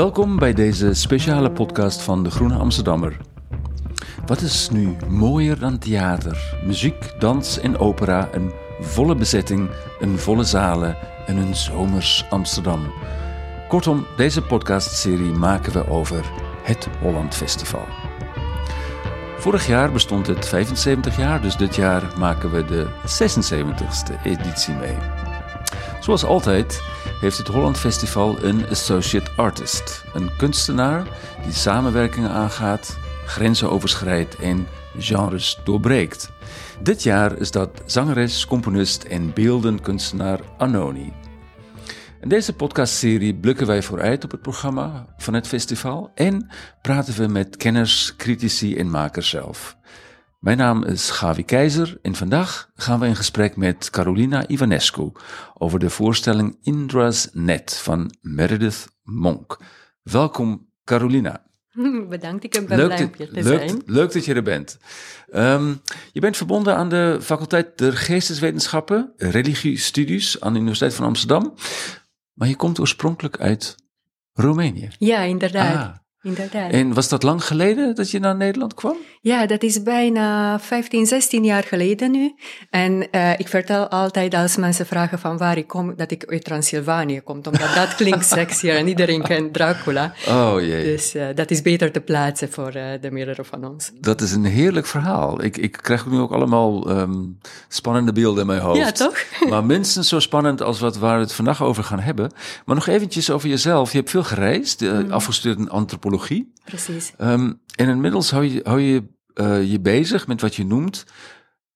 Welkom bij deze speciale podcast van De Groene Amsterdammer. Wat is nu mooier dan theater, muziek, dans en opera, een volle bezetting, een volle zalen en een zomers Amsterdam? Kortom, deze podcastserie maken we over het Holland Festival. Vorig jaar bestond het 75 jaar, dus dit jaar maken we de 76ste editie mee. Zoals altijd heeft het Holland Festival een associate artist, een kunstenaar die samenwerkingen aangaat, grenzen overschrijdt en genres doorbreekt. Dit jaar is dat zangeres, componist en beeldenkunstenaar Anoni. In deze podcastserie blikken wij vooruit op het programma van het festival en praten we met kenners, critici en makers zelf. Mijn naam is Gavi Keizer en vandaag gaan we in gesprek met Carolina Ivanescu over de voorstelling Indra's Net van Meredith Monk. Welkom Carolina. Bedankt, ik ben blij om te leuk, zijn. Leuk dat je er bent. Um, je bent verbonden aan de faculteit der Geesteswetenschappen, Religiestudies aan de Universiteit van Amsterdam. Maar je komt oorspronkelijk uit Roemenië. Ja, inderdaad. Ah. Inderdaad. En was dat lang geleden dat je naar Nederland kwam? Ja, dat is bijna 15, 16 jaar geleden nu. En uh, ik vertel altijd als mensen vragen van waar ik kom, dat ik uit Transylvanië kom. Omdat dat klinkt sexier en iedereen kent Dracula. Oh jee. Dus uh, dat is beter te plaatsen voor uh, de meerdere van ons. Dat is een heerlijk verhaal. Ik, ik krijg nu ook allemaal um, spannende beelden in mijn hoofd. Ja, toch? maar minstens zo spannend als wat waar we het vandaag over gaan hebben. Maar nog eventjes over jezelf. Je hebt veel gereisd, mm. afgestudeerd in antropologie. Precies. Um, en inmiddels hou je, hou je uh, je bezig met wat je noemt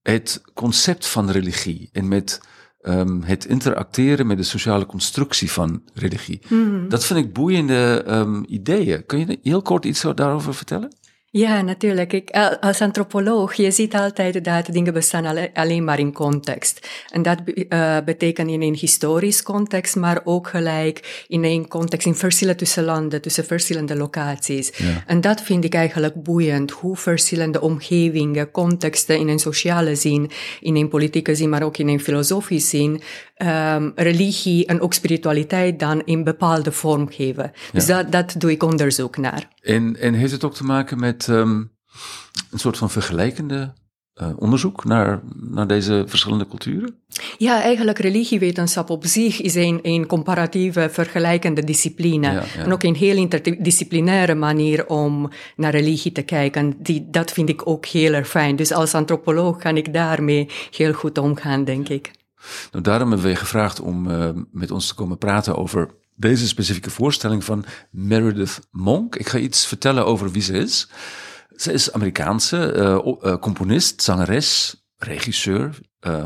het concept van religie. En met um, het interacteren met de sociale constructie van religie. Mm. Dat vind ik boeiende um, ideeën. Kun je heel kort iets daarover vertellen? Ja, natuurlijk. Ik, als antropoloog, je ziet altijd dat dingen bestaan alleen maar in context. En dat uh, betekent in een historisch context, maar ook gelijk in een context, in verschillen tussen landen, tussen verschillende locaties. Ja. En dat vind ik eigenlijk boeiend, hoe verschillende omgevingen, contexten in een sociale zin, in een politieke zin, maar ook in een filosofische zin, um, religie en ook spiritualiteit dan in bepaalde vorm geven. Dus dat, dat doe ik onderzoek naar. En, en heeft het ook te maken met um, een soort van vergelijkende uh, onderzoek naar, naar deze verschillende culturen? Ja, eigenlijk religiewetenschap op zich is een, een comparatieve, vergelijkende discipline. Ja, ja. En ook een heel interdisciplinaire manier om naar religie te kijken. Die, dat vind ik ook heel erg fijn. Dus als antropoloog kan ik daarmee heel goed omgaan, denk ik. Nou, daarom hebben we je gevraagd om uh, met ons te komen praten over deze specifieke voorstelling van Meredith Monk. Ik ga iets vertellen over wie ze is. Ze is Amerikaanse uh, uh, componist, zangeres, regisseur, uh,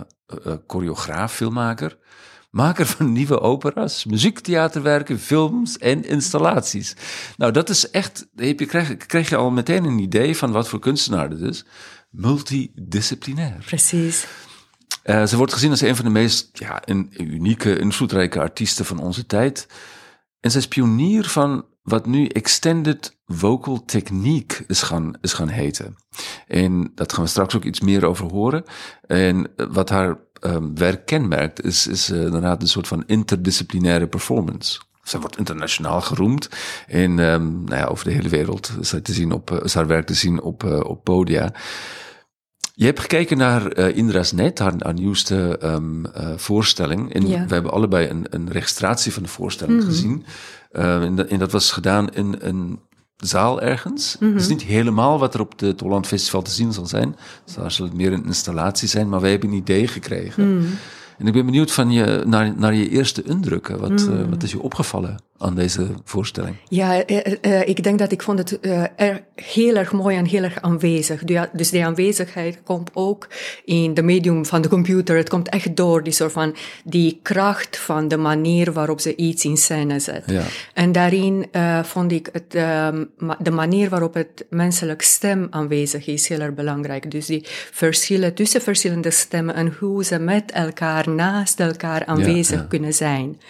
choreograaf, filmmaker. Maker van nieuwe opera's, muziektheaterwerken, films en installaties. Nou, dat is echt. Je krijg, krijg je al meteen een idee van wat voor kunstenaar dit is. Multidisciplinair. Precies. Uh, ze wordt gezien als een van de meest ja, een, unieke, invloedrijke artiesten van onze tijd. En zij is pionier van wat nu extended vocal technique is gaan, is gaan heten. En dat gaan we straks ook iets meer over horen. En wat haar um, werk kenmerkt, is, is uh, inderdaad een soort van interdisciplinaire performance. Zij wordt internationaal geroemd. En um, nou ja, over de hele wereld is te zien op, is haar werk te zien op, op podia. Je hebt gekeken naar uh, Indra's Net, haar, haar nieuwste um, uh, voorstelling. En ja. we hebben allebei een, een registratie van de voorstelling Mhm. mm -hmm. gezien. Uh, en, dat, en, dat was gedaan in een zaal ergens. Mhm. Het is niet helemaal wat er op het Holland Festival te zien zal zijn. Dus daar zal het meer een installatie zijn, maar wij hebben een idee gekregen. Mhm. En ik ben benieuwd van je, naar, naar je eerste indrukken. Wat, Mhm. uh, wat is je opgevallen aan deze voorstelling? Ja, uh, uh, ik denk dat ik vond het er heel erg mooi en heel erg aanwezig. Dus die aanwezigheid komt ook in de medium van de computer. Het komt echt door die soort van die kracht van de manier waarop ze iets in scène zet. Ja. En daarin uh, vond ik het, um, de manier waarop het menselijk stem aanwezig is heel erg belangrijk. Dus die verschillen tussen verschillende stemmen en hoe ze met elkaar naast elkaar aanwezig ja, ja. kunnen zijn.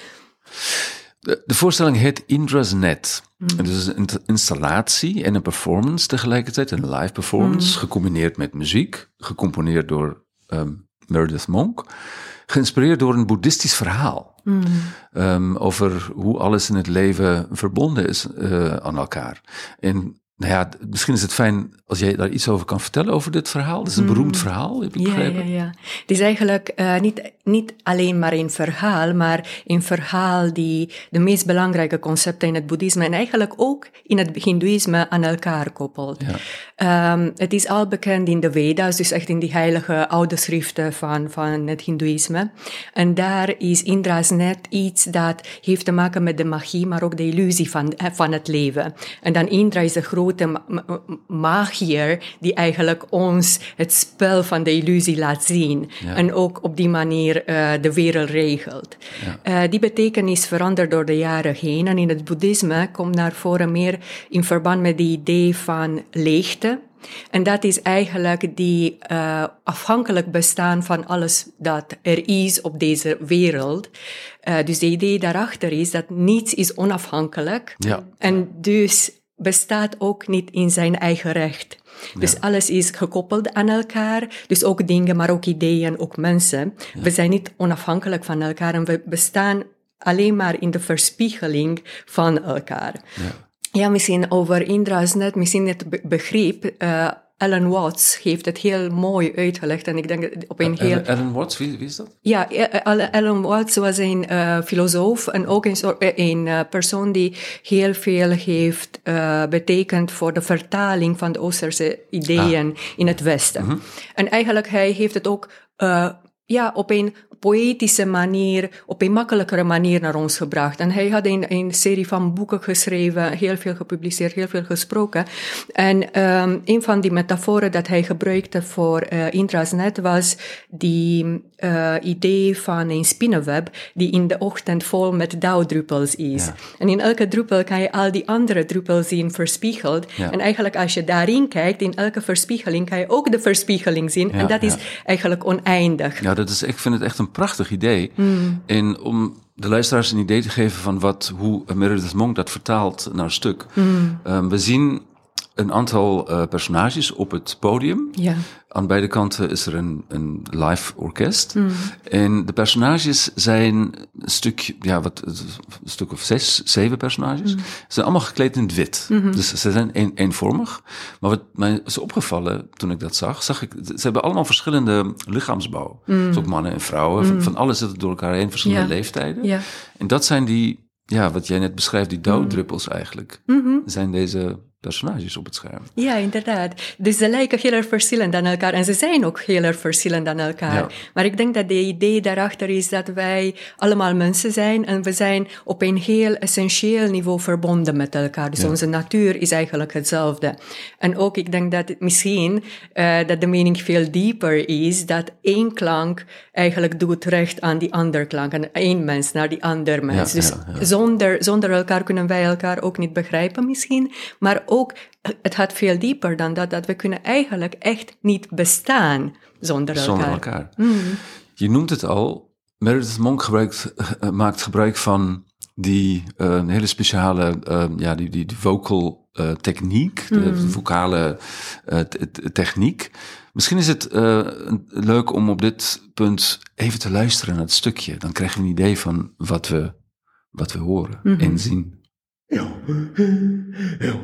De, de, voorstelling heet Indra's Net. Mm. Het is een installatie en een performance tegelijkertijd, een live performance, Mm. gecombineerd met muziek, gecomponeerd door um, Meredith Monk, geïnspireerd door een boeddhistisch verhaal. Ehm, over hoe alles in het leven verbonden is uh, aan elkaar. En nou ja, misschien is het fijn als jij daar iets over kan vertellen over dit verhaal. Het is een mm. beroemd verhaal, heb ik ja, Ja, ja. Het is eigenlijk uh, niet, niet alleen maar een verhaal, maar een verhaal die de meest belangrijke concepten in het boeddhisme en eigenlijk ook in het hindoeïsme aan elkaar koppelt. Ja. Um, het is al bekend in de Veda's, dus echt in die heilige oude schriften van, van het hindoeïsme. En daar is Indra's net iets dat heeft te maken met de magie, maar ook de illusie van, eh, van het leven. En dan Indra is de grote grote magier die eigenlijk ons het spel van de illusie laat zien. En ook op die manier uh, de wereld regelt. Ja. Uh, die betekenis verandert door de jaren heen. En in het boeddhisme komt naar voren meer in verband met die idee van leegte. En dat is eigenlijk die uh, afhankelijk bestaan van alles dat er is op deze wereld. Uh, dus de idee daarachter is dat niets is onafhankelijk. Ja. En dus bestaat ook niet in zijn eigen recht. Dus alles is gekoppeld aan elkaar. Dus ook dingen, maar ook ideeën, ook mensen. We zijn niet onafhankelijk van elkaar en we bestaan alleen maar in de verspiegeling van elkaar. Ja. Ja, misschien over Indra's net, misschien het begrip. Uh, Alan Watts heeft het heel mooi uitgelegd en ik denk op een heel... Alan Watts, wie, wie is dat? Ja, Alan Watts was een uh, filosoof en ook een, een persoon die heel veel heeft uh, betekend voor de vertaling van de Oosterse ideeën ah. in het Westen. Mm -hmm. En eigenlijk hij heeft het ook ja, op een poëtische manier, op een makkelijkere manier naar ons gebracht. En hij had een, een serie van boeken geschreven, heel veel gepubliceerd, heel veel gesproken. En um, een van die metaforen dat hij gebruikte voor uh, intrasnet was die uh, idee van een spinnenweb die in de ochtend vol met dauwdruppels is. Ja. En in elke druppel kan je al die andere druppels zien verspiegeld. Ja. En eigenlijk als je daarin kijkt, in elke verspiegeling kan je ook de verspiegeling zien. Ja, en dat is eigenlijk oneindig. Dat is, ik vind het echt een prachtig idee. Mm. En om de luisteraars een idee te geven van wat, hoe Meredith Monk dat vertaalt naar stuk. Mm. Um, we zien een aantal uh, personages op het podium. Ja. Aan beide kanten is er een, een live orkest. Mm. En de personages zijn een stuk, ja, wat, een stuk of zes, zeven personages. Mm. Ze zijn allemaal gekleed in het wit. Mm -hmm. Dus ze zijn een, eenvormig. Maar wat mij is opgevallen toen ik dat zag, zag ik, ze hebben allemaal verschillende lichaamsbouw. Mm. Dus ook mannen en vrouwen, van, mm. van alles zit door elkaar heen, verschillende ja. leeftijden. Ja. En dat zijn die, ja, wat jij net beschrijft, die dauwdruppels mm. eigenlijk. -hmm. Zijn deze personages op het scherm. Ja, inderdaad. Dus ze lijken heel erg verschillend aan elkaar en ze zijn ook heel erg verschillend aan elkaar. Ja. Maar ik denk dat de idee daarachter is dat wij allemaal mensen zijn en we zijn op een heel essentieel niveau verbonden met elkaar. Dus ja. onze natuur is eigenlijk hetzelfde. En ook ik denk dat misschien uh, dat de mening veel dieper is, dat één klank eigenlijk doet recht aan die andere klank, en één mens naar die andere mens. Ja, dus Zonder, zonder elkaar kunnen wij elkaar ook niet begrijpen misschien, maar ook, het gaat veel dieper dan dat, dat we kunnen eigenlijk echt niet bestaan zonder elkaar. Zonder elkaar. Mm. Je noemt het al, Meredith Monk gebruikt, uh, maakt gebruik van die uh, een hele speciale, uh, ja, die, die, die vocal techniek, mm. de, de vocale techniek. Misschien is het leuk om op dit punt even te luisteren naar het stukje. Dan krijg je een idee van wat we, wat we horen mm -hmm. en zien. Yo, Ja,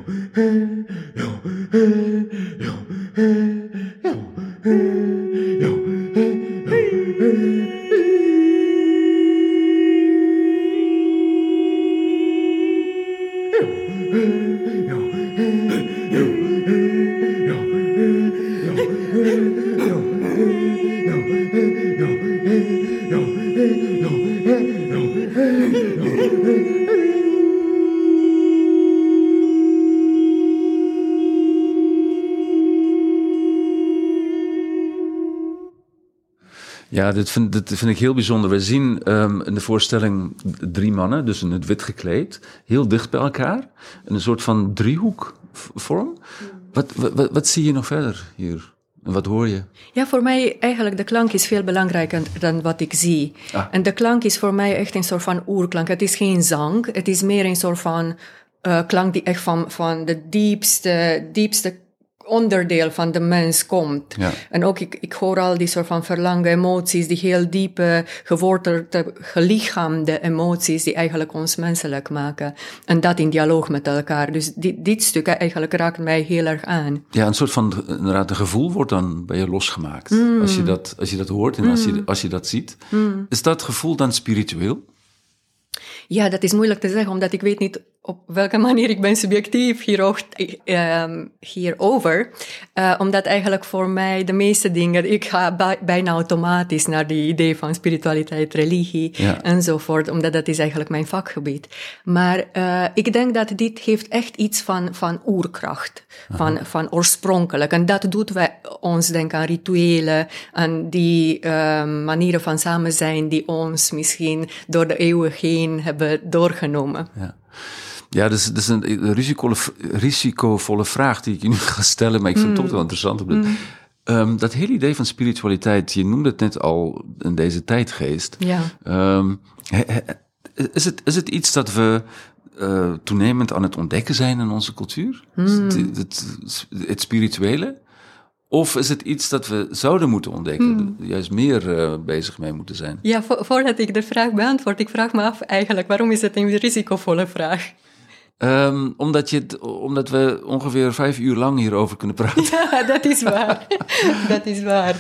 dit vind, dit vind ik heel bijzonder. We zien um, in de voorstelling drie mannen, dus in het wit gekleed, heel dicht bij elkaar. In een soort van driehoekvorm. Wat, wat zie je nog verder hier? Wat hoor je? Ja, voor mij eigenlijk de klank is veel belangrijker dan wat ik zie. Ah. En de klank is voor mij echt een soort van oerklank. Het is geen zang, het is meer een soort van uh, klank die echt van, van de diepste, diepste onderdeel van de mens komt. Ja. En ook ik, ik hoor al die soort van verlangen emoties, die heel diepe, gewortelde, gelichaamde emoties die eigenlijk ons menselijk maken. En dat in dialoog met elkaar. Dus dit, dit stuk eigenlijk raakt mij heel erg aan. Ja, een soort van inderdaad, een gevoel wordt dan bij je losgemaakt. Als, je dat, als je dat hoort en als, je, als je dat ziet. Is dat gevoel dan spiritueel? Ja, dat is moeilijk te zeggen, omdat ik weet niet op welke manier ik ben subjectief hierover. Uh, hierover. Uh, omdat eigenlijk voor mij de meeste dingen, ik ga bijna automatisch naar die idee van spiritualiteit, religie Ja. enzovoort, omdat dat is eigenlijk mijn vakgebied. Maar uh, ik denk dat dit heeft echt iets van, van oerkracht, van, van oorspronkelijk. En dat doet wij ons denken aan rituelen, aan die manieren van samen zijn die ons misschien door de eeuwen heen hebben doorgenomen. Ja. Ja, dus, dus een risicovolle, risicovolle vraag die ik je nu ga stellen, maar ik vind het toch wel interessant. Op mm. um, dat hele idee van spiritualiteit, je noemde het net al in deze tijdgeest. Ja. Um, he, he, is, het, is het iets dat we uh, toenemend aan het ontdekken zijn in onze cultuur? Mm. Het, het, het, spirituele? Of is het iets dat we zouden moeten ontdekken, juist meer uh, bezig mee moeten zijn? Ja, vo voordat ik de vraag beantwoord, ik vraag me af eigenlijk, waarom is het een risicovolle vraag? Um, omdat, je, omdat we ongeveer vijf uur lang hierover kunnen praten. Ja, dat is waar. dat is waar.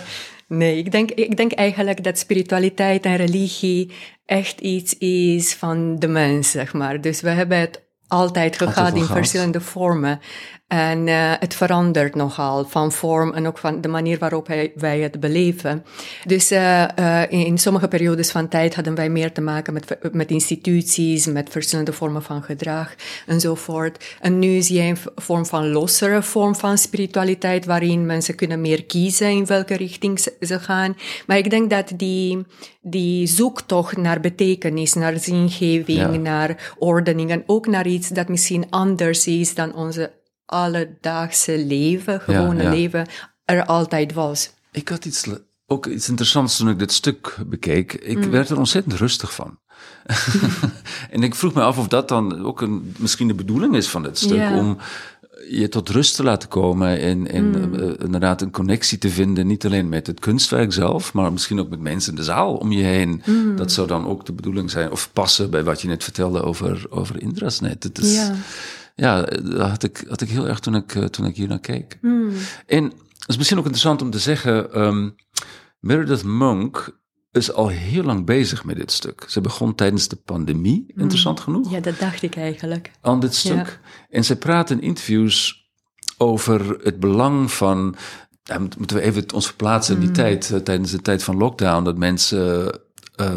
Nee, ik denk, ik denk eigenlijk dat spiritualiteit en religie echt iets is van de mens, zeg maar. Dus we hebben het altijd gehad in verschillende vormen. En uh, het verandert nogal van vorm en ook van de manier waarop hij, wij het beleven. Dus uh, uh, in, in, sommige periodes van tijd hadden wij meer te maken met, met instituties, met verschillende vormen van gedrag enzovoort. En nu zie je een vorm van lossere vorm van spiritualiteit, waarin mensen kunnen meer kiezen in welke richting ze gaan. Maar ik denk dat die, die zoektocht naar betekenis, naar zingeving, ja. naar ordening en ook naar iets dat misschien anders is dan onze alledaagse leven, gewone ja, ja. leven, er altijd was. Ik had iets, ook iets interessants toen ik dit stuk bekeek. Ik mm. werd er ontzettend rustig van. en ik vroeg me af of dat dan ook een, misschien de bedoeling is van dit stuk. Om je tot rust te laten komen en, en Mm. uh, inderdaad een connectie te vinden. Niet alleen met het kunstwerk zelf, maar misschien ook met mensen in de zaal om je heen. Mm. Dat zou dan ook de bedoeling zijn. Of passen bij wat je net vertelde over, over Indrasnet. Het is. Ja, dat had ik, had ik heel erg toen ik, uh, toen ik hier naar keek. Mm. En het is misschien ook interessant om te zeggen, um, Meredith Monk is al heel lang bezig met dit stuk. Ze begon tijdens de pandemie, interessant genoeg, Ja, dat dacht ik eigenlijk. aan dit stuk. En ze praat in interviews over het belang van, moeten we even ons verplaatsen in die tijd, uh, tijdens de tijd van lockdown, dat mensen uh,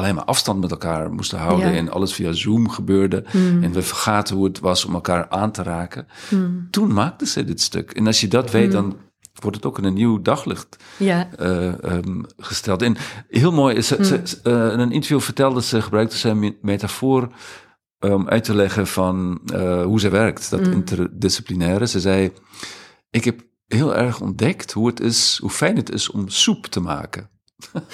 alleen maar afstand met elkaar moesten houden Ja. en alles via Zoom gebeurde. Mm. En we vergaten hoe het was om elkaar aan te raken. Mm. Toen maakte ze dit stuk. En als je dat weet, dan wordt het ook in een nieuw daglicht Ja. uh, um, gesteld. En heel mooi, is, Mm. ze, uh, in een interview vertelde ze, gebruikte ze een metafoor om uit te leggen van uh, hoe ze werkt, dat Mm. interdisciplinaire. Ze zei, ik heb heel erg ontdekt hoe het is, hoe fijn het is om soep te maken.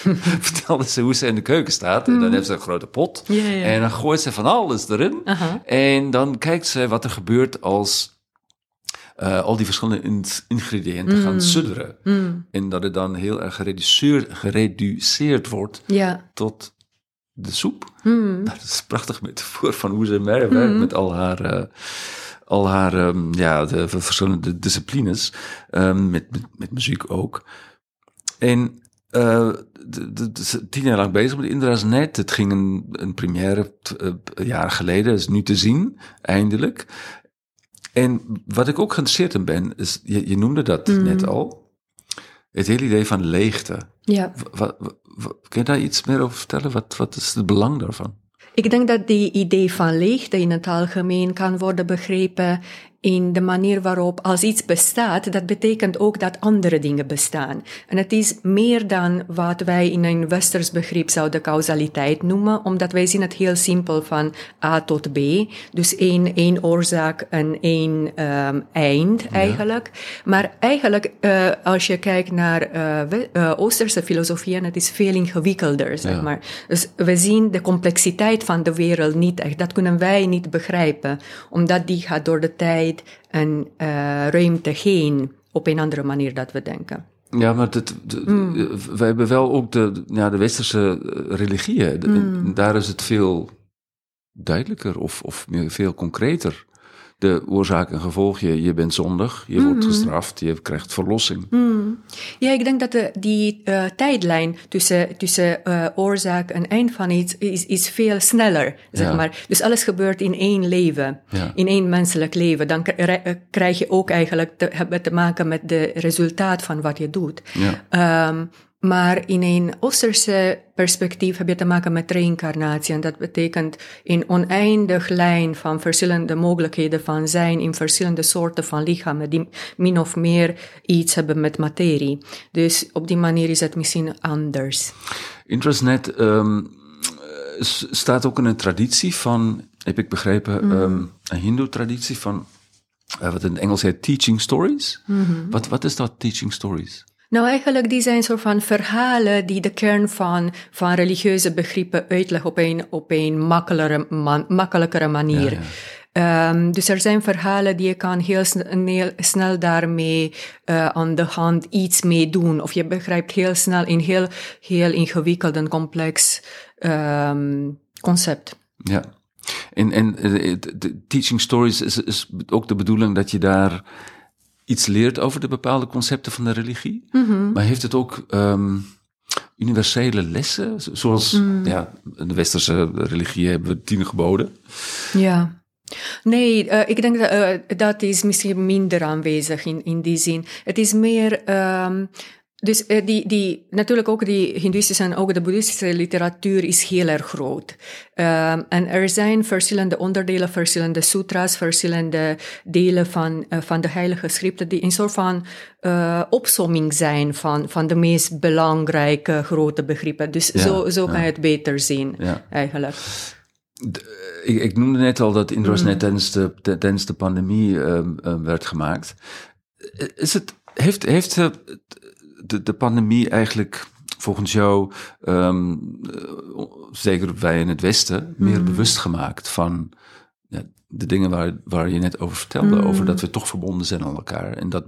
vertelde ze hoe ze in de keuken staat. En dan heeft ze een grote pot. Mm. Ja, ja. En dan gooit ze van alles erin. En dan kijkt ze wat er gebeurt als uh, al die verschillende in ingrediënten Mm. gaan sudderen. Mm. En dat het dan heel erg gereduceerd, gereduceerd wordt Ja. tot de soep. Mm. Dat is een prachtig metafoor van hoe ze werkt mm. met al haar... Uh, al haar um, ja, de verschillende disciplines, um, met, met, met, muziek ook. En uh, tien jaar lang bezig met Indra's Net. Het ging een, een première uh, jaren geleden, is nu te zien, eindelijk. En wat ik ook geïnteresseerd in ben, is, je, je noemde dat mm. net al, het hele idee van leegte. Ja. Wat, kun je daar iets meer over vertellen? Wat, wat is het belang daarvan? Ik denk dat die idee van leegte in het algemeen kan worden begrepen in de manier waarop als iets bestaat, dat betekent ook dat andere dingen bestaan. En het is meer dan wat wij in een westers begrip zouden causaliteit noemen, omdat wij zien het heel simpel van A tot B. Dus één, één oorzaak en één um, eind ja. eigenlijk. Maar eigenlijk, uh, als je kijkt naar uh, uh, Oosterse filosofieën, het is veel ingewikkelder, zeg ja. maar. Dus we zien de complexiteit van de wereld niet echt. Dat kunnen wij niet begrijpen, omdat die gaat door de tijd tijd en uh, ruimte heen op een andere manier dat we denken. Ja, maar het, de, mm. wij hebben wel ook de, ja, de westerse religieën. Mm. Daar is het veel duidelijker of, of veel concreter de oorzaak en gevolg. Je, je bent zondig, je wordt mhm. gestraft, je krijgt verlossing. Mm. Ja, ik denk dat de, die uh, tijdlijn tussen, tussen uh, oorzaak en eind van iets is, is veel sneller, zeg maar. Dus alles gebeurt in één leven, ja. in één menselijk leven. Dan krijg je ook eigenlijk te, te maken met de resultaat van wat je doet. Ja. Um, maar in een Oosterse perspectief heb je te maken met reïncarnatie. En dat betekent een oneindig lijn van verschillende mogelijkheden van zijn in verschillende soorten van lichamen die min of meer iets hebben met materie. Dus op die manier is het misschien anders. Interesnet um, staat ook in een traditie van, heb ik begrepen, mm. um, een hindoe-traditie van, uh, wat in het Engels heet teaching stories. Mm -hmm. wat, wat is dat, teaching stories? Nou, eigenlijk die zijn soort van verhalen die de kern van, van religieuze begrippen uitleggen op een, op een makkelijkere, man, makkelijkere manier. Um, dus er zijn verhalen die je kan heel snel, snel daarmee uh, aan de hand iets mee doen. Of je begrijpt heel snel een heel, heel ingewikkeld en complex um, concept. Ja. En, en eh, de teaching stories is, is ook de bedoeling dat je daar iets leert over de bepaalde concepten van de religie. Mhm. Maar heeft het ook um, universele lessen? Zoals mm. ja, de westerse religie hebben we tien geboden. Ja. Nee, uh, ik denk dat uh, dat is misschien minder aanwezig in, in die zin. Het is meer um, dus uh, die, die, natuurlijk ook die Hindoeïstische en ook de Boeddhistische literatuur is heel erg groot. Um, en er zijn verschillende onderdelen, verschillende sutras, verschillende delen van, uh, van de heilige schriften die een soort van uh, opsomming zijn van, van de meest belangrijke grote begrippen. Dus ja, zo, zo ja. kan je het beter zien, ja. eigenlijk. De, ik, ik, noemde net al dat Indra's mm. tijdens, de, tijdens de pandemie uh, werd gemaakt. Is het, heeft, heeft de, de pandemie eigenlijk volgens jou, um, zeker wij in het Westen, meer mm. bewust gemaakt van ja, de dingen waar, waar je net over vertelde, over mm. dat we toch verbonden zijn aan elkaar en dat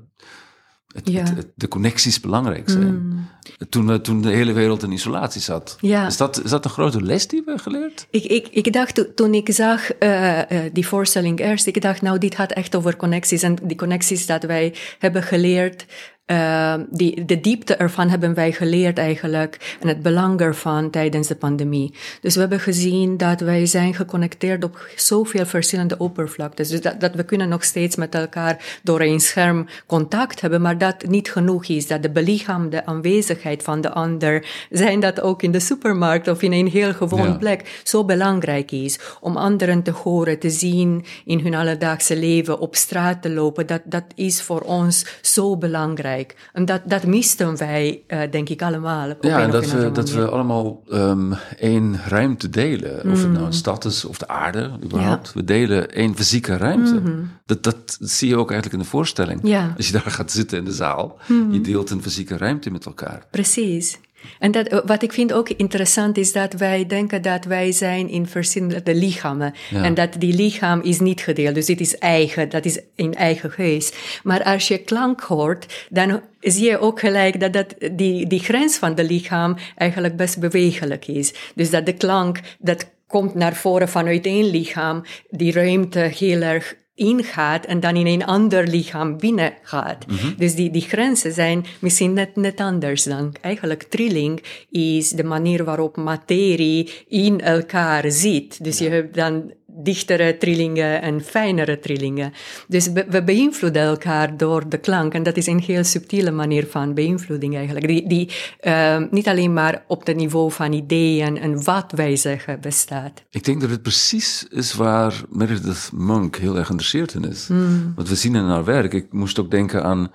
het, ja. het, de connecties belangrijk zijn. Mm. Toen, toen de hele wereld in isolatie zat. Ja. Is, dat, is dat een grote les die we geleerd? Ik, ik, ik dacht toen ik zag uh, uh, die voorstelling eerst, ik dacht nou dit gaat echt over connecties en die connecties dat wij hebben geleerd uh, die, de diepte ervan hebben wij geleerd eigenlijk en het belang ervan tijdens de pandemie. Dus we hebben gezien dat wij zijn geconnecteerd op zoveel verschillende oppervlaktes. Dus dat, dat we kunnen nog steeds met elkaar door een scherm contact hebben, maar dat niet genoeg is. Dat de belichaamde aanwezigheid van de ander, zijn dat ook in de supermarkt of in een heel gewoon plek, zo belangrijk is. Om anderen te horen, te zien in hun alledaagse leven, op straat te lopen, dat, dat is voor ons zo belangrijk. En dat, dat misten wij, uh, denk ik, allemaal. ja, en dat we, dat we allemaal um, één ruimte delen. Of het nou een mm. stad is of de aarde, überhaupt. We delen één fysieke ruimte. Mm -hmm. dat, dat zie je ook eigenlijk in de voorstelling. Ja. Als je daar gaat zitten in de zaal, mm. je deelt een fysieke ruimte met elkaar. Precies. En dat, eh, wat ik vind ook interessant is dat wij denken dat wij zijn in verschillende lichamen. Ja. En dat die lichaam is niet gedeeld. Dus dit is eigen, dat is een eigen geest. Maar als je klank hoort, dan zie je ook gelijk dat, dat die, die grens van de lichaam eigenlijk best bewegelijk is. Dus dat de klank, dat komt naar voren vanuit één lichaam, die ruimte heel erg ingaat en dan in een ander lichaam binnengaat. Mm -hmm. Dus die, die grenzen zijn misschien net, net anders dan. Eigenlijk trilling is de manier waarop materie in elkaar zit. Dus ja. je hebt dan dichtere trillingen en fijnere trillingen. Dus we beïnvloeden elkaar door de klank. En dat is een heel subtiele manier van beïnvloeding eigenlijk. Die, die uh, niet alleen maar op het niveau van ideeën en wat wij zeggen bestaat. Ik denk dat het precies is waar Meredith Monk heel erg geïnteresseerd in is. Mm. Want we zien in haar werk. Ik moest ook denken aan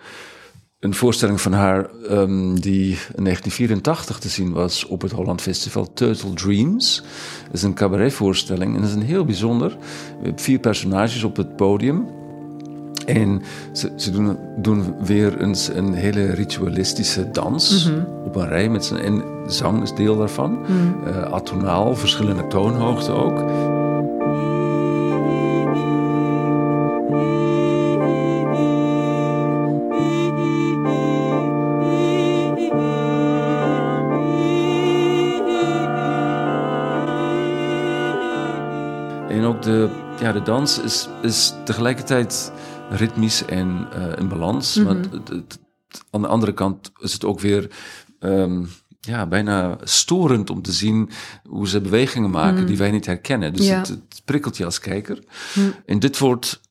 een voorstelling van haar um, die in 1984 te zien was op het Holland Festival, Turtle Dreams. Dat is een cabaretvoorstelling en dat is een heel bijzonder. We hebben vier personages op het podium. En ze, ze doen, doen, weer eens een hele ritualistische dans mm -hmm. op een rij. Met zijn, en zang is deel daarvan. Mm. Uh, atonaal, verschillende toonhoogten ook. En ook de, ja, de dans is, is tegelijkertijd ritmisch en uh, in balans. Maar het- het- aan de andere kant is het ook weer ehm, ja, bijna storend om te zien hoe ze bewegingen maken die wij niet herkennen. Dus Ja. het, het prikkelt je als kijker. En dit wordt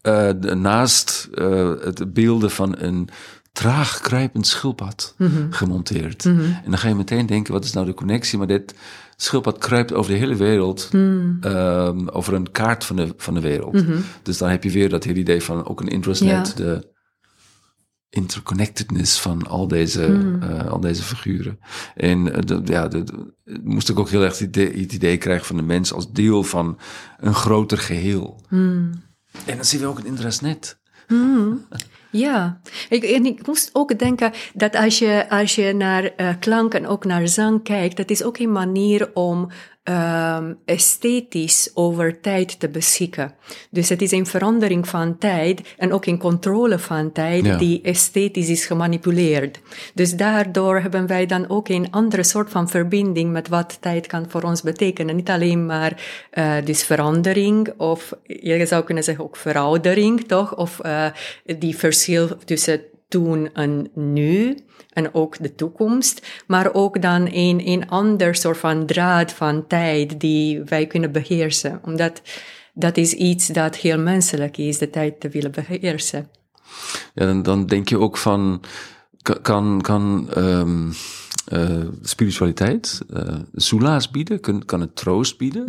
eh, de- naast eh, het beelden van een traag kruipend schildpad gemonteerd. En dan ga je meteen denken, wat is nou de connectie? Maar dit schildpad kruipt over de hele wereld, ehm, over een kaart van de, van de wereld. Dus dan heb je weer dat hele idee van ook een intrasnet, Ja. de interconnectedness van al deze, eh, al deze figuren. En de, ja, moest ik ook heel erg het idee, het idee krijgen van de mens als deel van een groter geheel. En dan zien we ook een intrasnet. Ja, ik, en ik moest ook denken dat als je, als je naar eh, klank en ook naar zang kijkt, dat is ook een manier om ehm, esthetisch over tijd te beschikken. Dus het is een verandering van tijd en ook een controle van tijd Ja. die esthetisch is gemanipuleerd. Dus daardoor hebben wij dan ook een andere soort van verbinding met wat tijd kan voor ons betekenen. Niet alleen maar eh, dus verandering of je zou kunnen zeggen ook veroudering, toch? Of eh, die verschil tussen toen en nu en ook de toekomst, maar ook dan een, een ander soort van draad van tijd die wij kunnen beheersen. Omdat dat is iets dat heel menselijk is, de tijd te willen beheersen. Ja, dan, dan denk je ook van, ka- kan, kan ehm, eh, spiritualiteit uh, soelaas bieden? Kan, kan het troost bieden?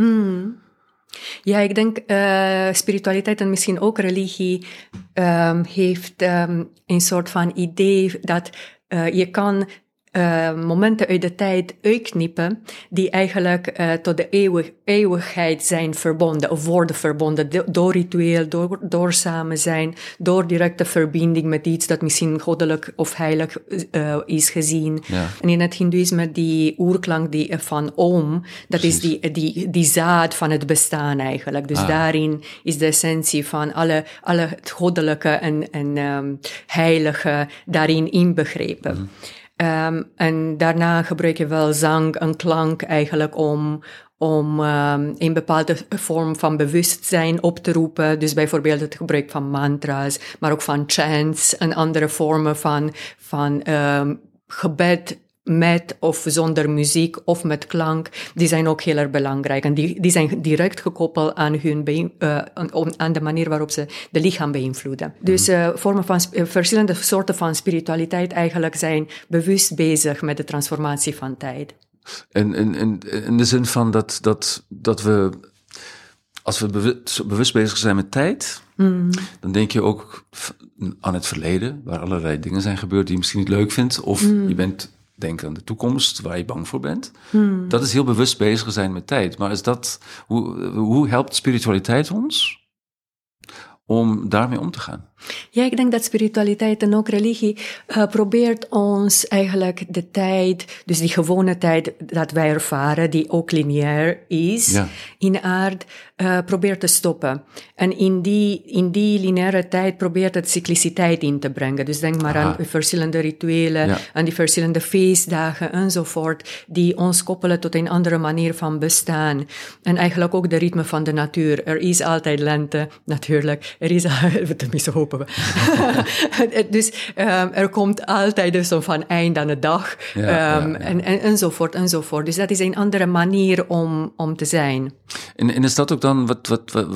Ja, ik denk uh, spiritualiteit en misschien ook religie um, heeft um, een soort van idee dat uh, je kan uh, momenten uit de tijd uitknippen die eigenlijk uh, tot de eeuwig, eeuwigheid zijn verbonden of worden verbonden do, door ritueel, door, door samen zijn, door directe verbinding met iets dat misschien goddelijk of heilig uh, is gezien. Ja. En in het hindoeïsme die oerklank die, van Om, dat Precies. is die, die, die zaad van het bestaan eigenlijk. Dus ah. daarin is de essentie van alle, alle het goddelijke en, en um, heilige daarin inbegrepen. Mm. Um, en daarna gebruik je wel zang en klank eigenlijk om, om um, een bepaalde vorm van bewustzijn op te roepen. Dus bijvoorbeeld het gebruik van mantra's, maar ook van chants en andere vormen van, van um, gebed met of zonder muziek of met klank, die zijn ook heel erg belangrijk. En die, die zijn direct gekoppeld aan, hun uh, aan de manier waarop ze de lichaam beïnvloeden. Dus uh, vormen van uh, verschillende soorten van spiritualiteit eigenlijk zijn bewust bezig met de transformatie van tijd. En, en, en in de zin van dat, dat, dat we, als we bewust, bewust bezig zijn met tijd, mm. dan denk je ook aan het verleden, waar allerlei dingen zijn gebeurd die je misschien niet leuk vindt, of mm. je bent Denk aan de toekomst waar je bang voor bent. Hmm. Dat is heel bewust bezig zijn met tijd. Maar is dat, hoe, hoe helpt spiritualiteit ons om daarmee om te gaan? Ja, ik denk dat spiritualiteit en ook religie uh, probeert ons eigenlijk de tijd, dus die gewone tijd dat wij ervaren, die ook lineair is ja. in aard, uh, probeert te stoppen. En in die, in die lineaire tijd probeert het cycliciteit in te brengen. Dus denk maar Aha. aan verschillende rituelen, ja. aan die verschillende feestdagen enzovoort, die ons koppelen tot een andere manier van bestaan. En eigenlijk ook de ritme van de natuur. Er is altijd lente, natuurlijk. Er is, tenminste hopen we. dus um, er komt altijd dus van eind aan de dag ja, um, ja, ja. En, en, enzovoort enzovoort. Dus dat is een andere manier om, om te zijn. En, en is dat ook dan wat, wat, wat,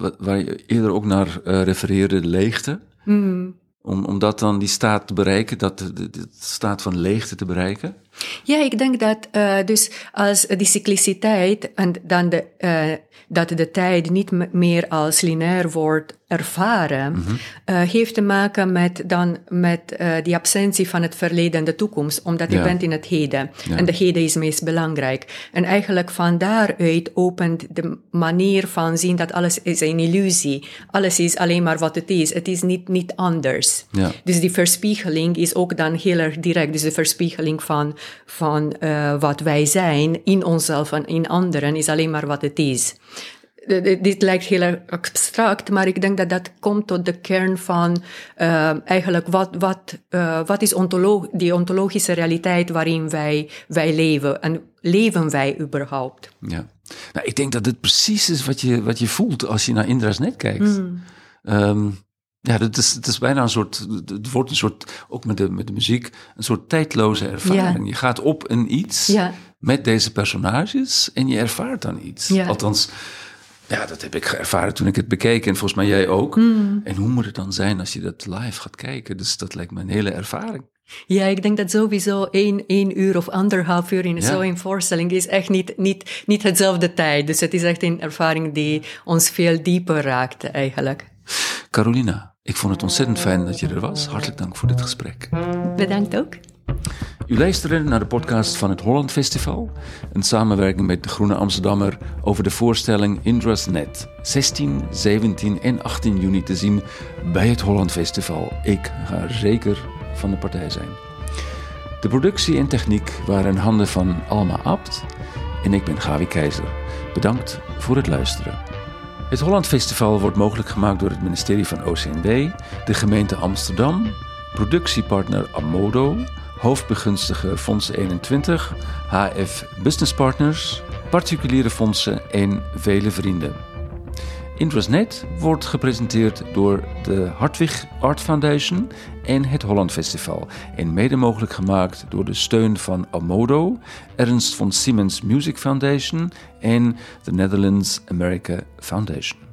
wat waar je eerder ook naar uh, refereerde, de leegte? Mm. Om, om dat dan die staat te bereiken, dat de, de, de staat van leegte te bereiken? Ja, ik denk dat uh, dus als die cycliciteit en dan de, uh, dat de tijd niet meer als lineair wordt ervaren, mm-hmm. uh, heeft te maken met dan met die absentie van het verleden en de toekomst, omdat je ja. bent in het heden. Ja. En de heden is meest belangrijk. En eigenlijk van daaruit opent de manier van zien dat alles is een illusie. Alles is alleen maar wat het is. Het is niet, niet anders. Ja. Dus die verspiegeling is ook dan heel erg direct. Dus de verspiegeling van van uh, wat wij zijn in onszelf en in anderen is alleen maar wat het is. dit lijkt heel abstract, maar ik denk dat dat komt tot de kern van uh, eigenlijk wat, wat, uh, wat is ontolo die ontologische realiteit waarin wij, wij leven en leven wij überhaupt? Ja, nou, ik denk dat het precies is wat je, wat je voelt als je naar Indra's net kijkt. Mm. Um, ja, het is, het is bijna een soort, het wordt een soort, ook met de, met de muziek, een soort tijdloze ervaring. Je gaat op een iets ja. met deze personages en je ervaart dan iets. Ja. Althans, ja, dat heb ik ervaren toen ik het bekeek en volgens mij jij ook. Mm. En hoe moet het dan zijn als je dat live gaat kijken? Dus dat lijkt me een hele ervaring. Ja, ik denk dat sowieso één, één uur of anderhalf uur in ja. zo'n voorstelling is echt niet, niet, niet hetzelfde tijd. Dus het is echt een ervaring die ons veel dieper raakt eigenlijk. Carolina, ik vond het ontzettend fijn dat je er was. Hartelijk dank voor dit gesprek. Bedankt ook. U luisterde naar de podcast van het Holland Festival, een samenwerking met de Groene Amsterdammer over de voorstelling Indra's Net, 16, 17 en 18 juni te zien bij het Holland Festival. Ik ga zeker van de partij zijn. De productie en techniek waren in handen van Alma Abt en ik ben Gavi Keizer. Bedankt voor het luisteren. Het Holland Festival wordt mogelijk gemaakt door het ministerie van OCNW, de gemeente Amsterdam, productiepartner Amodo, hoofdbegunstiger Fonds 21, HF Business Partners, particuliere fondsen en vele vrienden. Intrasnet wordt gepresenteerd door de Hartwig Art Foundation en het Holland Festival en mede mogelijk gemaakt door de steun van Amodo, Ernst von Siemens Music Foundation en de Netherlands America Foundation.